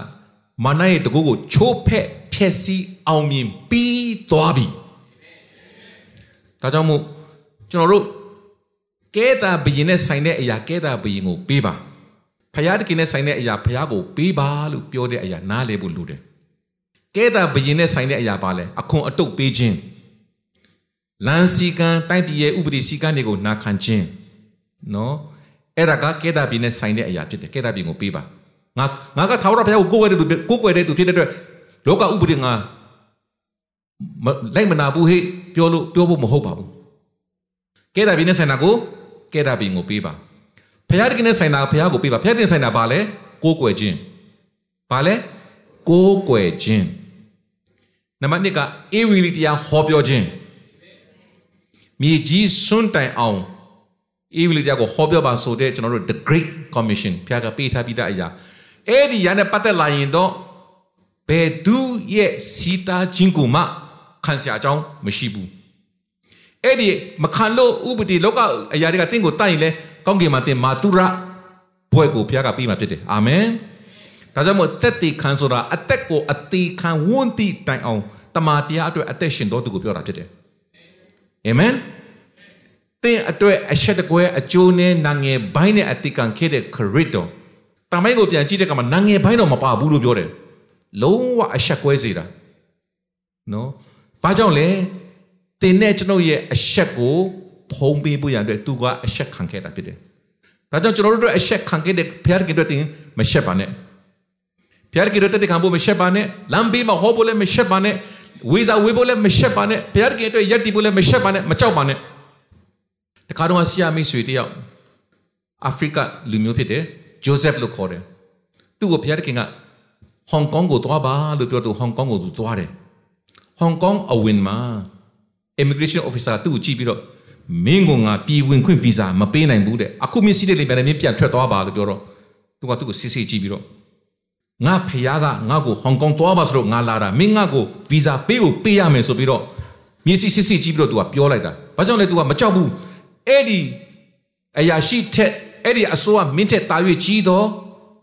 S2: မာနရဲ့တကူကိုချိုးဖက်ဖျက်ဆီးအောင်မြင်ပြီးသွားပြီဒါကြောင့်မို့ကျွန်တော်တို့ကဲတာဘယင်နဲ့ဆိုင်တဲ့အရာကဲတာဘယင်ကိုပေးပါ ဖယားတခင်နဲ့ဆိုင်တဲ့အရာဖယားကိုပေးပါလို့ပြောတဲ့အရာနားလဲဖို့လိုတယ်ကဲတာဘယင်နဲ့ဆိုင်တဲ့အရာပါလဲအခွန်အတုပ်ပေးခြင်းလန်စီကန်တိုက်ပြည်ရဲ့ဥပဒေစီကန်တွေကိုနာခံခြင်းနော်အဲ့ဒါကကဲတာဘယင်နဲ့ဆိုင်တဲ့အရာဖြစ်တယ်ကဲတာဘယင်ကိုပေးပါငါငါကထာဝရဘုရားကိုကိုးကွယ်တဲ့သူကိုးကွယ်တဲ့သူဖြစ်တဲ့အတွက်လောကဥပဒေငါလိုက်မနာဘူးဟေ့ပြောလို့ပြောဖို့မဟုတ်ပါဘူးကဲတာဘီနဲ့ဆိုင်တာကိုကဲတာဘီကိုပေးပါ ဖခင်တကယ်နဲ့ဆိုင်တာဖခင်ကိုပေးပါဖခင်တင်ဆိုင်တာဘာလဲကိုးကွယ်ခြင်းဘာလဲကိုးကွယ်ခြင်းနံပါတ်1ကအေဝီလီတရားဟောပြောခြင်းမြေကြီးစွန့်တိုင်အောင်အေဝီလီတရားကိုဟောပြောပါဆိုတဲ့ကျွန်တော်တို့ the great commission ဖခင်ကပေးထားပြီးသားအရာအဲ့ဒီရနဲ့ပတ်သက်လာရင်တော့ဘယ်သူရဲ့စီတာချင်းကိုမှခံစရာအကြောင်းမရှိဘူးအဲ့ဒီမခံလို့ဥပဒေလောကအရာတွေကတင့်ကိုတိုက်ရင်လဲ ကောင်းကင်မှာတင်မာတုရဘွဲ့ကိုဘုရားကပြီးမှဖြစ်တယ်အာမင်ဒါကြောင့်မို့သက်တည်ခံဆိုတာအသက်ကိုအသေးခံဝန်းတိတိုင်အောင်တမာတရားအတွက်အသက်ရှင်တော်သူကိုပြောတာဖြစ်တယ်အာမင်တင်အတွက်အချက်တကွဲအကျိုးနဲ့နာငယ်ဘိုင်းနဲ့အတိကန်ခဲ့တဲ့ခရစ်တော်တမိုင်းကိုပြန်ကြည့်တဲ့အခါမှာနာငယ်ဘိုင်းတော့မပါဘူးလို့ပြောတယ်လုံးဝအဆက်ကွဲစေတာနော်ဘာကြောင့်လဲတင်နဲ့ကျွန်ုပ်ရဲ့အဆက်ကို ဖုံးပေးဖို့ရတဲ့သူကအဆက်ခံခဲ့တာဖြစ်တယ်ဒါကြောင့်ကျွန်တော်တို့အဆက်ခံခဲ့တဲ့ဖျားကိတဲ့တင်မရှက်ပါနဲ့ဖျားကိတဲ့တင်ခံဖို့မရှက်ပါနဲ့လမ်းဘေးမှာဟောဖို့လည်းမရှက်ပါနဲ့ဝေစာဝေဖို့လည်းမရှက်ပါနဲ့ဖျားကိတဲ့ရက်တီဖို့လည်းမရှက်ပါနဲ့မကြောက်ပါနဲ့တခါတော့ဆီယာမိတ်ဆွေတယောက်အာဖရိကလူမျိုးဖြစ်တယ်ဂျိုဇက်လို့ခေါ်တယ်သူ့ကိုဖျားကိကဟောင်ကောင်ကိုသွားပါလို့ပြောတော့ဟောင်ကောင်ကိုသူသွားတယ်ဟောင်ကောင်အဝင်မှာ immigration officer သူ့ကိုကြည့်ပြီးတော့ မင်းကငါပြည်ဝင်ခွင့် visa မပေးနိုင်ဘူးတဲ့အခုမင်းစီးတဲ့လေပြန်မင်းပြန်ထွက်သွားပါလို့ပြောတော့သူကသူ့ကိုစစ်စစ်ကြည့်ပြီးတော့ငါဖះကငါ့ကိုဟောင်ကောင်သွားပါဆိုတော့ငါလာတာမင်းငါ့ကို visa ပေးကိုပေးရမယ်ဆိုပြီးတော့မြင်းစီစစ်စစ်ကြည့်ပြီးတော့သူကပြောလိုက်တာဘာကြောင့်လဲသူကမကြောက်ဘူးအဲ့ဒီအရာရှိထက်အဲ့ဒီအစိုးရမင်းထက်တာ၍ကြီးတော့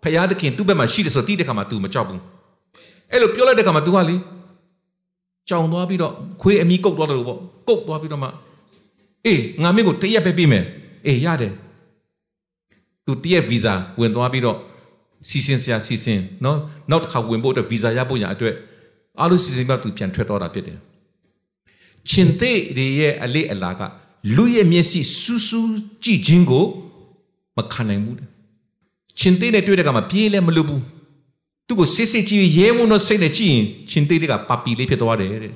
S2: ဖယားသခင်သူ့ဘက်မှာရှိတယ်ဆိုတော့တိတဲ့ခါမှာ तू မကြောက်ဘူးအဲ့လိုပြောလိုက်တဲ့ခါမှာ तू ကလေကြောင်သွားပြီးတော့ခွေးအမီကုတ်သွားတယ်လို့ပေါ့ကုတ်သွားပြီးတော့မှ အေးငါမင်းကိုတရက်ပဲပေးမယ်အေးရတယ် तू တရက်ဗီဇာဝင်သွားပြီးတော့စီစဉ်ဆရာစီစဉ်နော်နောက်တစ်ခါဝင်ဖို့အတွက်ဗီဇာရဖို့ရအတွက်အားလုံးစီစဉ်ပြီး तू ပြန်ထွက်တော့တာဖြစ်တယ်ချင်းသေးရဲ့အလေးအလာကလူရဲ့မျက်စိစူးစူးကြည့်ခြင်းကိုမခံနိုင်ဘူးချင်းသေးနဲ့တွေ့တဲ့ကမှာပြေးလဲမလွတ်ဘူးသူ့ကိုစစ်စစ်ကြည့်ရဲဝုန်းတော့စိတ်နဲ့ကြည့်ရင်ချင်းသေးတွေကပါပီလေးဖြစ်သွားတယ်တဲ့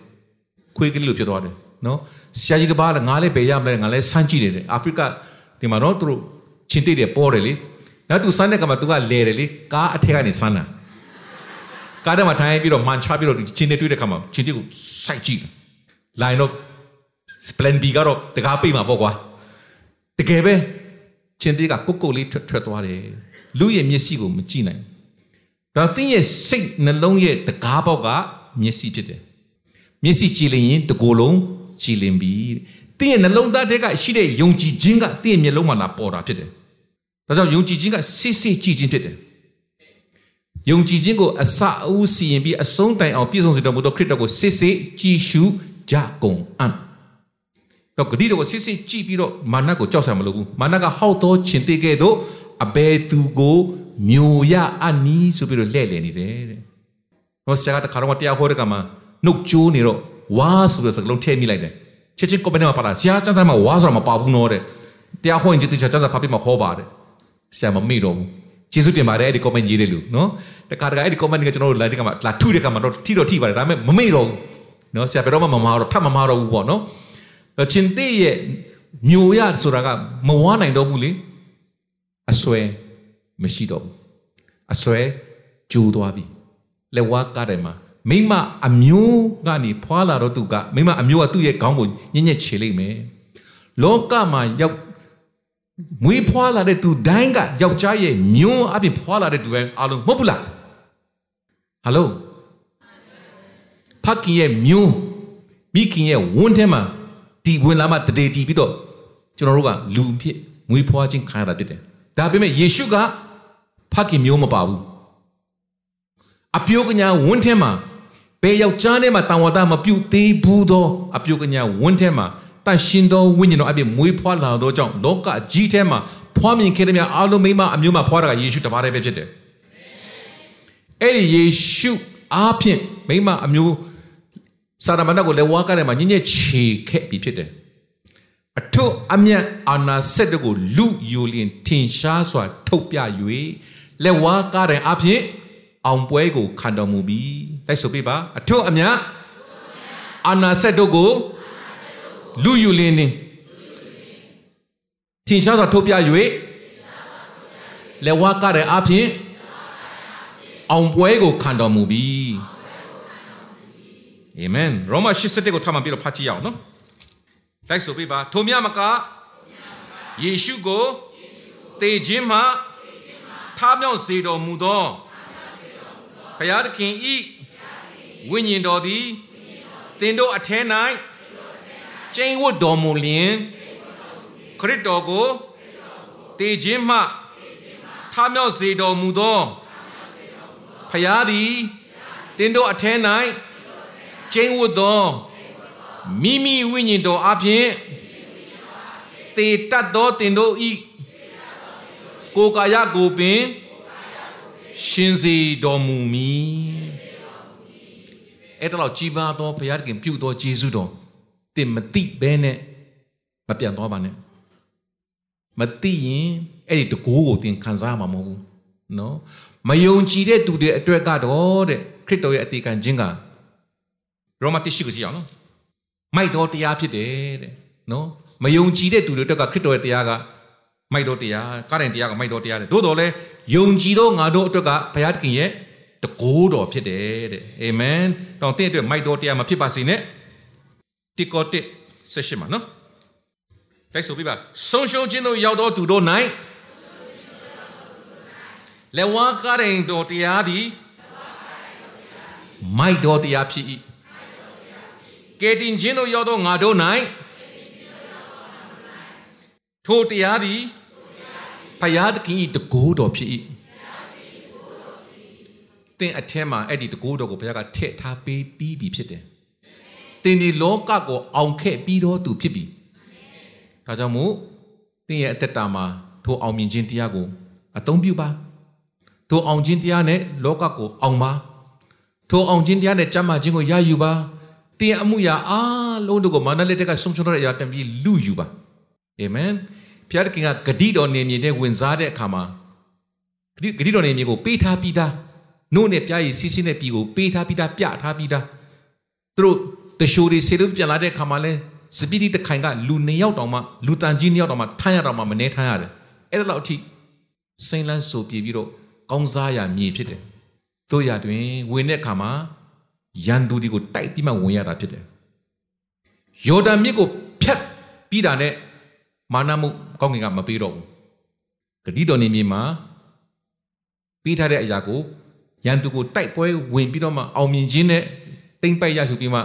S2: ခွေးကလေးလိုဖြစ်သွားတယ် နော်ဆရာကြီးတပါးလည်းငါလည်းဘယ်ရမလဲငါလည်းစမ်းကြည့်တယ်အာဖရိကဒီမှာတော့သူတို့ချင်းသေးတွေပေါ်တယ်လေနောက်သူစမ်းတဲ့ကမှာသူကလဲတယ်လေကားအထက်ကနေစမ်းတာကားထဲမှာထိုင်ပြီးတော့မှန်ချပြီးတော့ချင်းသေးတွေ့တဲ့ခါမှာချင်းသေးကိုစိုက်ကြည့်လိုင်းတော့ plan B ကတော့တကားပိတ်မှာပေါ့ကွာတကယ်ပဲချင်းသေးကကုတ်ကုတ်လေးထွက်ထွက်သွားတယ်လူရဲ့မျက်စိကိုမကြည့်နိုင်ဒါတင်းရဲ့စိတ်နှလုံးရဲ့တကားပေါက်ကမျက်စိဖြစ်တယ်မျက်စိကြည့်လျင်တကိုယ်လုံး ကြည်လင်ပြီတင်းရဲ့နှလုံးသားထဲကရှိတဲ့ယုံကြည်ခြင်းကတင်းရဲ့မျက်လုံးမှာလာပေါ်တာဖြစ်တယ်ဒါကြောင့်ယုံကြည်ခြင်းကစစ်စစ်ကြည်ခြင်းဖြစ်တယ်ယုံကြည်ခြင်းကိုအစအဦးစီရင်ပြီးအဆုံးတိုင်အောင်ပြည့်စုံစေတော်မူသောခရစ်တော်ကိုစစ်စစ်ကြည်ရှုကြကုန်အံ့တော့ဂတိတော်ကိုစစ်စစ်ကြည့်ပြီးတော့မာနကိုကြောက်ဆံမလို့ဘူးမာနကဟောက်သောခြင်းတေကဲ့သို့အဘယ်သူကိုမျိုးရအနီးဆိုပြီးတော့လဲ့လည်နေတယ်တဲ့။ဟောဆရာကတခါတော့တရားဟောတဲ့ကမှာနှုတ်ကြိုးနေတော့ ဝါဆိုတဲ့စကားလုံးထည့်မိလိုက်တယ်။ချက်ချင်းကွန်မန့်ထဲမှာပါလာဆရာကျန်းစာမှာဝါဆိုတာမပါဘူးနော်တဲ့။တရားဟောရင်ကျန်းစာဖတ်ပြီးမှဟောပါတယ်။ဆရာမမေ့တော့ဘူး။ကျေးဇူးတင်ပါတယ်အဲ့ဒီ comment ရေးတယ်လို့နော်။တခါတခါအဲ့ဒီ comment ကကျွန်တော်တို့ live ကမှာလာထုတဲ့ကမှာတော့ထိတော့ထိပါတယ်ဒါပေမဲ့မမေ့တော့ဘူး။နော်ဆရာဘယ်တော့မှမမာတော့ထပ်မမာတော့ဘူးပေါ့နော်။ချင်းတေးရဲ့မျိုးရဆိုတာကမဝါနိုင်တော့ဘူးလေ။အဆွဲမရှိတော့ဘူးအစွဲကျိုးသွားပြီလက်ဝါးကားတယ်မှာ မိမအမျိုးကနေဖွာလာတော့သူကမိမအမျိုးကသူ့ရဲ့ခေါင်းကိုညညက်ချေလိုက်မယ်လောကမှာရောက်မွေးဖွာလာတဲ့သူတိုင်းကယောက်ျားရဲ့မျိုးအပြင်ဖွာလာတဲ့သူပဲအားလုံးမဟုတ်ဘူးလားဟယ်လိုဖခင်ရဲ့မျိုးမိခင်ရဲ့ဝန်းထဲမှာဒီဝင်လာမှတရေတီပြီးတော့ကျွန်တော်တို့ကလူဖြစ်မွေးဖွားခြင်းခံရတာဖြစ်တယ်ဒါပေမဲ့ယေရှုကဖခင်မျိုးမပါဘူးအပြိုကညာဝန်းထဲမှာ ဘယ်ယောက်ျားနဲ့မှတန်ဝါသားမပြုတ်သေးဘူးသောအပြိုကညာဝန်းထဲမှာတန်ရှင်သောဝိညာဉ်တော်အပြင်မွေးဖွားလာသောကြောင့်လောကကြီးထဲမှာဖွားမြင်ခဲ့တဲ့များအားလုံးမိမအမျိုးမှာဖွားတာကယေရှုတပါးတည်းပဲဖြစ်တယ်အဲ့ဒီယေရှုအားဖြင့်မိမအမျိုးစာရမဏေကိုလည်းဝါကထဲမှာညညက်ချေခဲ့ပြီးဖြစ်တယ်အထုအမြတ်အာနာဆက်တကိုလူယူလင်ထင်ရှားစွာထုတ်ပြ၍လက်ဝါးကားတဲ့အဖြစ်အောင်ပွဲကိုခံတော်မူပြီး တိုက်ဆိုပြပါအထုအမြတ်အာနာဆက်တို့ကိုလူယူလင်နေထင်ရှားစွာထုတ်ပြ၍လက်ဝါးကားတဲ့အဖြစ်အောင်ပွဲကိုခံတော်မူပြီးအာမင်ရောမ87ကိုထပ်မံပြီးတော့ဖတ်ကြည့်အောင်နော်တိုက်ဆိုပြပါထိုမြမကယေရှုကိုတေခြင်းမှထားမြောက်စေတော်မူသောဘုရားသခင်ဤ ဝိညာဉ်တော်သည်သင်တို့အထဲ၌ကျင့်ဝတ်တော်မူလျင်ခရစ်တော်ကိုတေခြင်းမှထားမြောက်စေတော်မူသောဖျားသည်တင်တို့အထဲ၌ကျင်းဝတ်သောမိမိဝိညာဉ်တော်အပြင်တေတတ်သောတင်တို့ဤကိုယ်ကာယကိုပင်ရှင်စေတော်မူမည် အဲ့တော့ကြည်ပါသောဘုရားခင်ပြုသောယေရှုတော်တင်မတိဘဲနဲ့မပြန်သွားပါနဲ့မတိရင်အဲ့ဒီတကိုးကိုတင်ခံစားမှာမဟုတ်ဘူးနော်မယုံကြည်တဲ့သူတွေအတွက်ကတော့တဲ့ခရစ်တော်ရဲ့အသေးခံခြင်းကရောမတိရှိကိုကြည့်အောင်နော်မိုက်တော်တရားဖြစ်တယ်တဲ့နော်မယုံကြည်တဲ့သူတွေအတွက်ကခရစ်တော်ရဲ့တရားကမိုက်တော်တရားကားတဲ့တရားကမိုက်တော်တရားတဲ့သို့တော်လဲယုံကြည်သောငါတို့အတွက်ကဘုရားသခင်ရဲ့ တကိုးတော်ဖြစ်တယ်တဲ့အာမင်တောင်တဲ့အတွက်မိုက်တော်တရားမဖြစ်ပါစေနဲ့တိကောတစ်ဆက်ရှိမှာနော်တိုက်ဆိုပြပါဆုံးရှုံးခြင်းတို့ရောက်တော့သူတို့၌လက်ဝါးကားရင်တော်တရားသည်မိုက်တော်တရားဖြစ်၏ကဲတင်ခြင်းတို့ရောက်တော့ငါတို့၌ထိုတရားသည်ဖယားသခင်၏တကိုးတော်ဖြစ်၏ သင်အထက်မှာအဲ့ဒီတကိုးတော်ကိုဘုရားကထည့်ထားပေးပြီးပြီဖြစ်တယ်တင်ဒီလောကကိုအောင်ခဲ့ပြီးတော့သူဖြစ်ပြီဒါကြောင့်မို့သင်ရဲ့အသက်တာမှာထိုအောင်မြင်ခြင်းတရားကိုအသုံးပြုပါထိုအောင်ခြင်းတရားနဲ့လောကကိုအောင်ပါထိုအောင်ခြင်းတရားနဲ့ကြမ်းမာခြင်းကိုရယူပါတင်အမှုရာအားလုံးတို့ကိုမာနလက်တက်ကဆုံးရှုံးတဲ့အရာပြန်ပြီးလူယူပါအာမင်ဖျားခင်ကဂတိတော်နေမြင်တဲ့ဝင်စားတဲ့အခါမှာဂတိဂတိတော်နေမြင်ကိုပေးထားပြီးသား နို့နဲ့ပြားရည်စီးစီးနဲ့ပြီးကိုပေးထားပြီးသားပြထားပြီးသားသူတို့တရှိုးတွေဆေလို့ပြန်လာတဲ့အခါမှာလဲစပီတီတခိုင်ကလူနှစ်ယောက်တောင်မှလူတန်ကြီးနှစ်ယောက်တောင်မှထိုင်းရတော့မှမနေထိုင်းရတယ်အဲ့ဒါလောက်အထိစိမ့်လန်းဆိုပြေပြီးတော့ကောင်းစားရမြေဖြစ်တယ်တို့ရတွင်ဝင်တဲ့အခါမှာရန်သူတွေကိုတိုက်ပြီးမှဝင်ရတာဖြစ်တယ်ယော်ဒန်မြစ်ကိုဖြတ်ပြီးတာနဲ့မာနမှုကောင်းကင်ကမပေးတော့ဘူးဂတိတော်နေမြေမှာပေးထားတဲ့အရာကို ရန်သူကိုတိုက်ပွဲဝင်ပြီးတော့မှအောင်မြင်ခြင်းနဲ့တိမ့်ပိုက်ရရှိပြီးမှ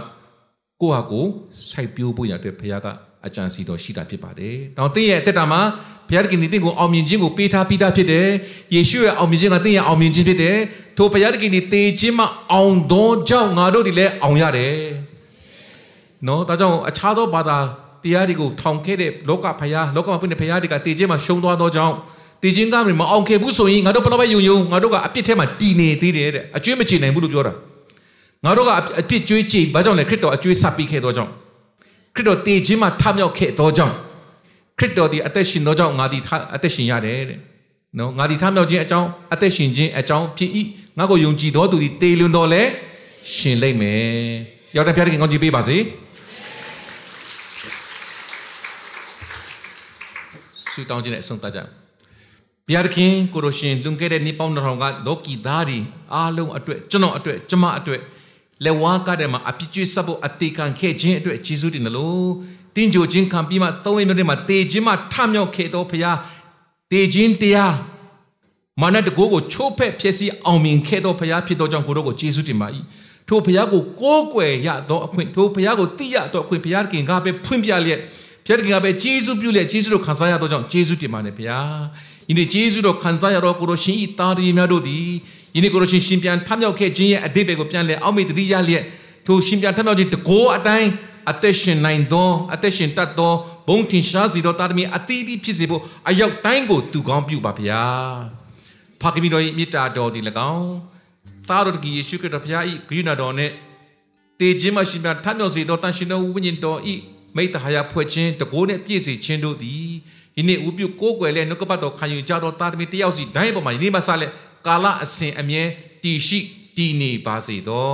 S2: ကိုယ့်ဟာကိုယ်စိုက်ပျိုးဖို့ရတဲ့ဘုရားကအကြံစီတော်ရှိတာဖြစ်ပါတယ်။တောင်တင်းရဲ့အသက်တာမှာဘုရားခင်ဒီတင့်ကိုအောင်မြင်ခြင်းကိုပေးထားပြီးသားဖြစ်တယ်။ယေရှုရဲ့အောင်မြင်ခြင်းကတင်းရဲ့အောင်မြင်ခြင်းဖြစ်တယ်။ထိုဘုရားခင်ဒီတေခြင်းမှာအောင်သောကြောင့်ငါတို့ဒီလည်းအောင်ရတယ်။နော်ဒါကြောင့်အခြားသောဘာသာတရားတွေကိုထောင်ခဲ့တဲ့လောကဘုရားလောကမှာပြည့်တဲ့ဘုရားတွေကတေခြင်းမှာရှုံးသွားသောကြောင့် တေခြင်းကမအောင်ခဲ့ဘူးဆိုရင်ငါတို့ဘယ်တော့မှယုံယုံငါတို့ကအပြစ်ထဲမှာတည်နေသေးတယ်တဲ့အကျွေးမချေနိုင်ဘူးလို့ပြောတာ။ငါတို့ကအပြစ်ကြွေးကြည်ဘာကြောင့်လဲခရစ်တော်အကျွေးဆက်ပြီးခဲ့သောကြောင့်ခရစ်တော်တည်ခြင်းမှာထမြောက်ခဲ့သောကြောင့်ခရစ်တော်ဒီအသက်ရှင်သောကြောင့်ငါဒီအသက်ရှင်ရတယ်တဲ့နော်ငါဒီထမြောက်ခြင်းအကြောင်းအသက်ရှင်ခြင်းအကြောင်းဖြစ်၏ငါကိုယုံကြည်သောသူဒီတေလွန်တော်လဲရှင်လိမ့်မယ်ရောက်တဲ့ဖျားတဲ့ကောင်းကြီးပေးပါစေဆုတောင်းခြင်းနဲ့အဆုံးသတ်ကြ ဘုရားသခင်ကိုရရှင်လွန်ခဲ့တဲ့နှစ်ပေါင်းတစ်ထောင်ကလောကီသားတွေအားလုံးအတွက်ကျွန်တော်အတွက်ကျမအတွက်လက်ဝါးကားတဲ့မှာအပြစ်ကျွေးဆက်ဖို့အသေးခံခဲ့ခြင်းအတွက်ယေရှုတင်တယ်လို့တင်းကြိုခြင်းခံပြီးမှသုံးရင်းတွေမှာတေခြင်းမှာထမြောက်ခဲ့တော့ဘုရားတေခြင်းတရားမာနတကိုကိုချိုးဖက်ဖြစ်စီအောင်မြင်ခဲ့တော့ဘုရားဖြစ်တော့ကြောင့်ကိုတို့ကိုယေရှုတင်ပါ၏ထိုဘုရားကိုကိုးကွယ်ရသောအခွင့်ထိုဘုရားကိုသိရသောအခွင့်ဘုရားခင်ကပဲဖွင့်ပြလျက်ဘုရားခင်ကပဲယေရှုပြုလျက်ယေရှုတို့ခံစားရတော့ကြောင့်ယေရှုတင်ပါနဲ့ဘုရား ယနေ့ယေရှုတော်ခံစားရတော့ကိုတို့ရှင်ဤသားတော်များတို့သည်ယနေ့ကိုတို့ရှင်ရှင်ပြန်ထမြောက်ခဲ့ခြင်းရဲ့အတိတ်တွေကိုပြန်လဲအောက်မေ့တတိယလျက်ထိုရှင်ပြန်ထမြောက်ခြင်းတကိုးအတိုင်းအသက်ရှင်နိုင်သောအသက်ရှင်တတ်သောဘုံထင်ရှားစီသောတာသမီအသီးသီးဖြစ်စေဖို့အရောက်တိုင်းကိုသူကောင်းပြုပါဗျာဖခင်တော်၏မေတ္တာတော်သည်၎င်းသားတော်ကြီးယေရှုခရစ်တော်ဘုရား၏ဂရုဏာတော်နှင့်တေခြင်းမှရှင်ပြန်ထမြောက်စေသောတန်ရှင်တော်ဝိညာဉ်တော်၏မိတ္တဟာယဖွဲ့ခြင်းတကိုးနှင့်ပြည့်စေခြင်းတို့သည် ယနေ့ဥပြုကိုးကွယ်လဲနှုတ်ကပတ်တော်ခံယူကြတော်သားသမီးတယောက်စီတိုင်းပေါ်မှာယနေ့မှစလဲကာလအစဉ်အမြဲတည်ရှိတည်နေပါစေသော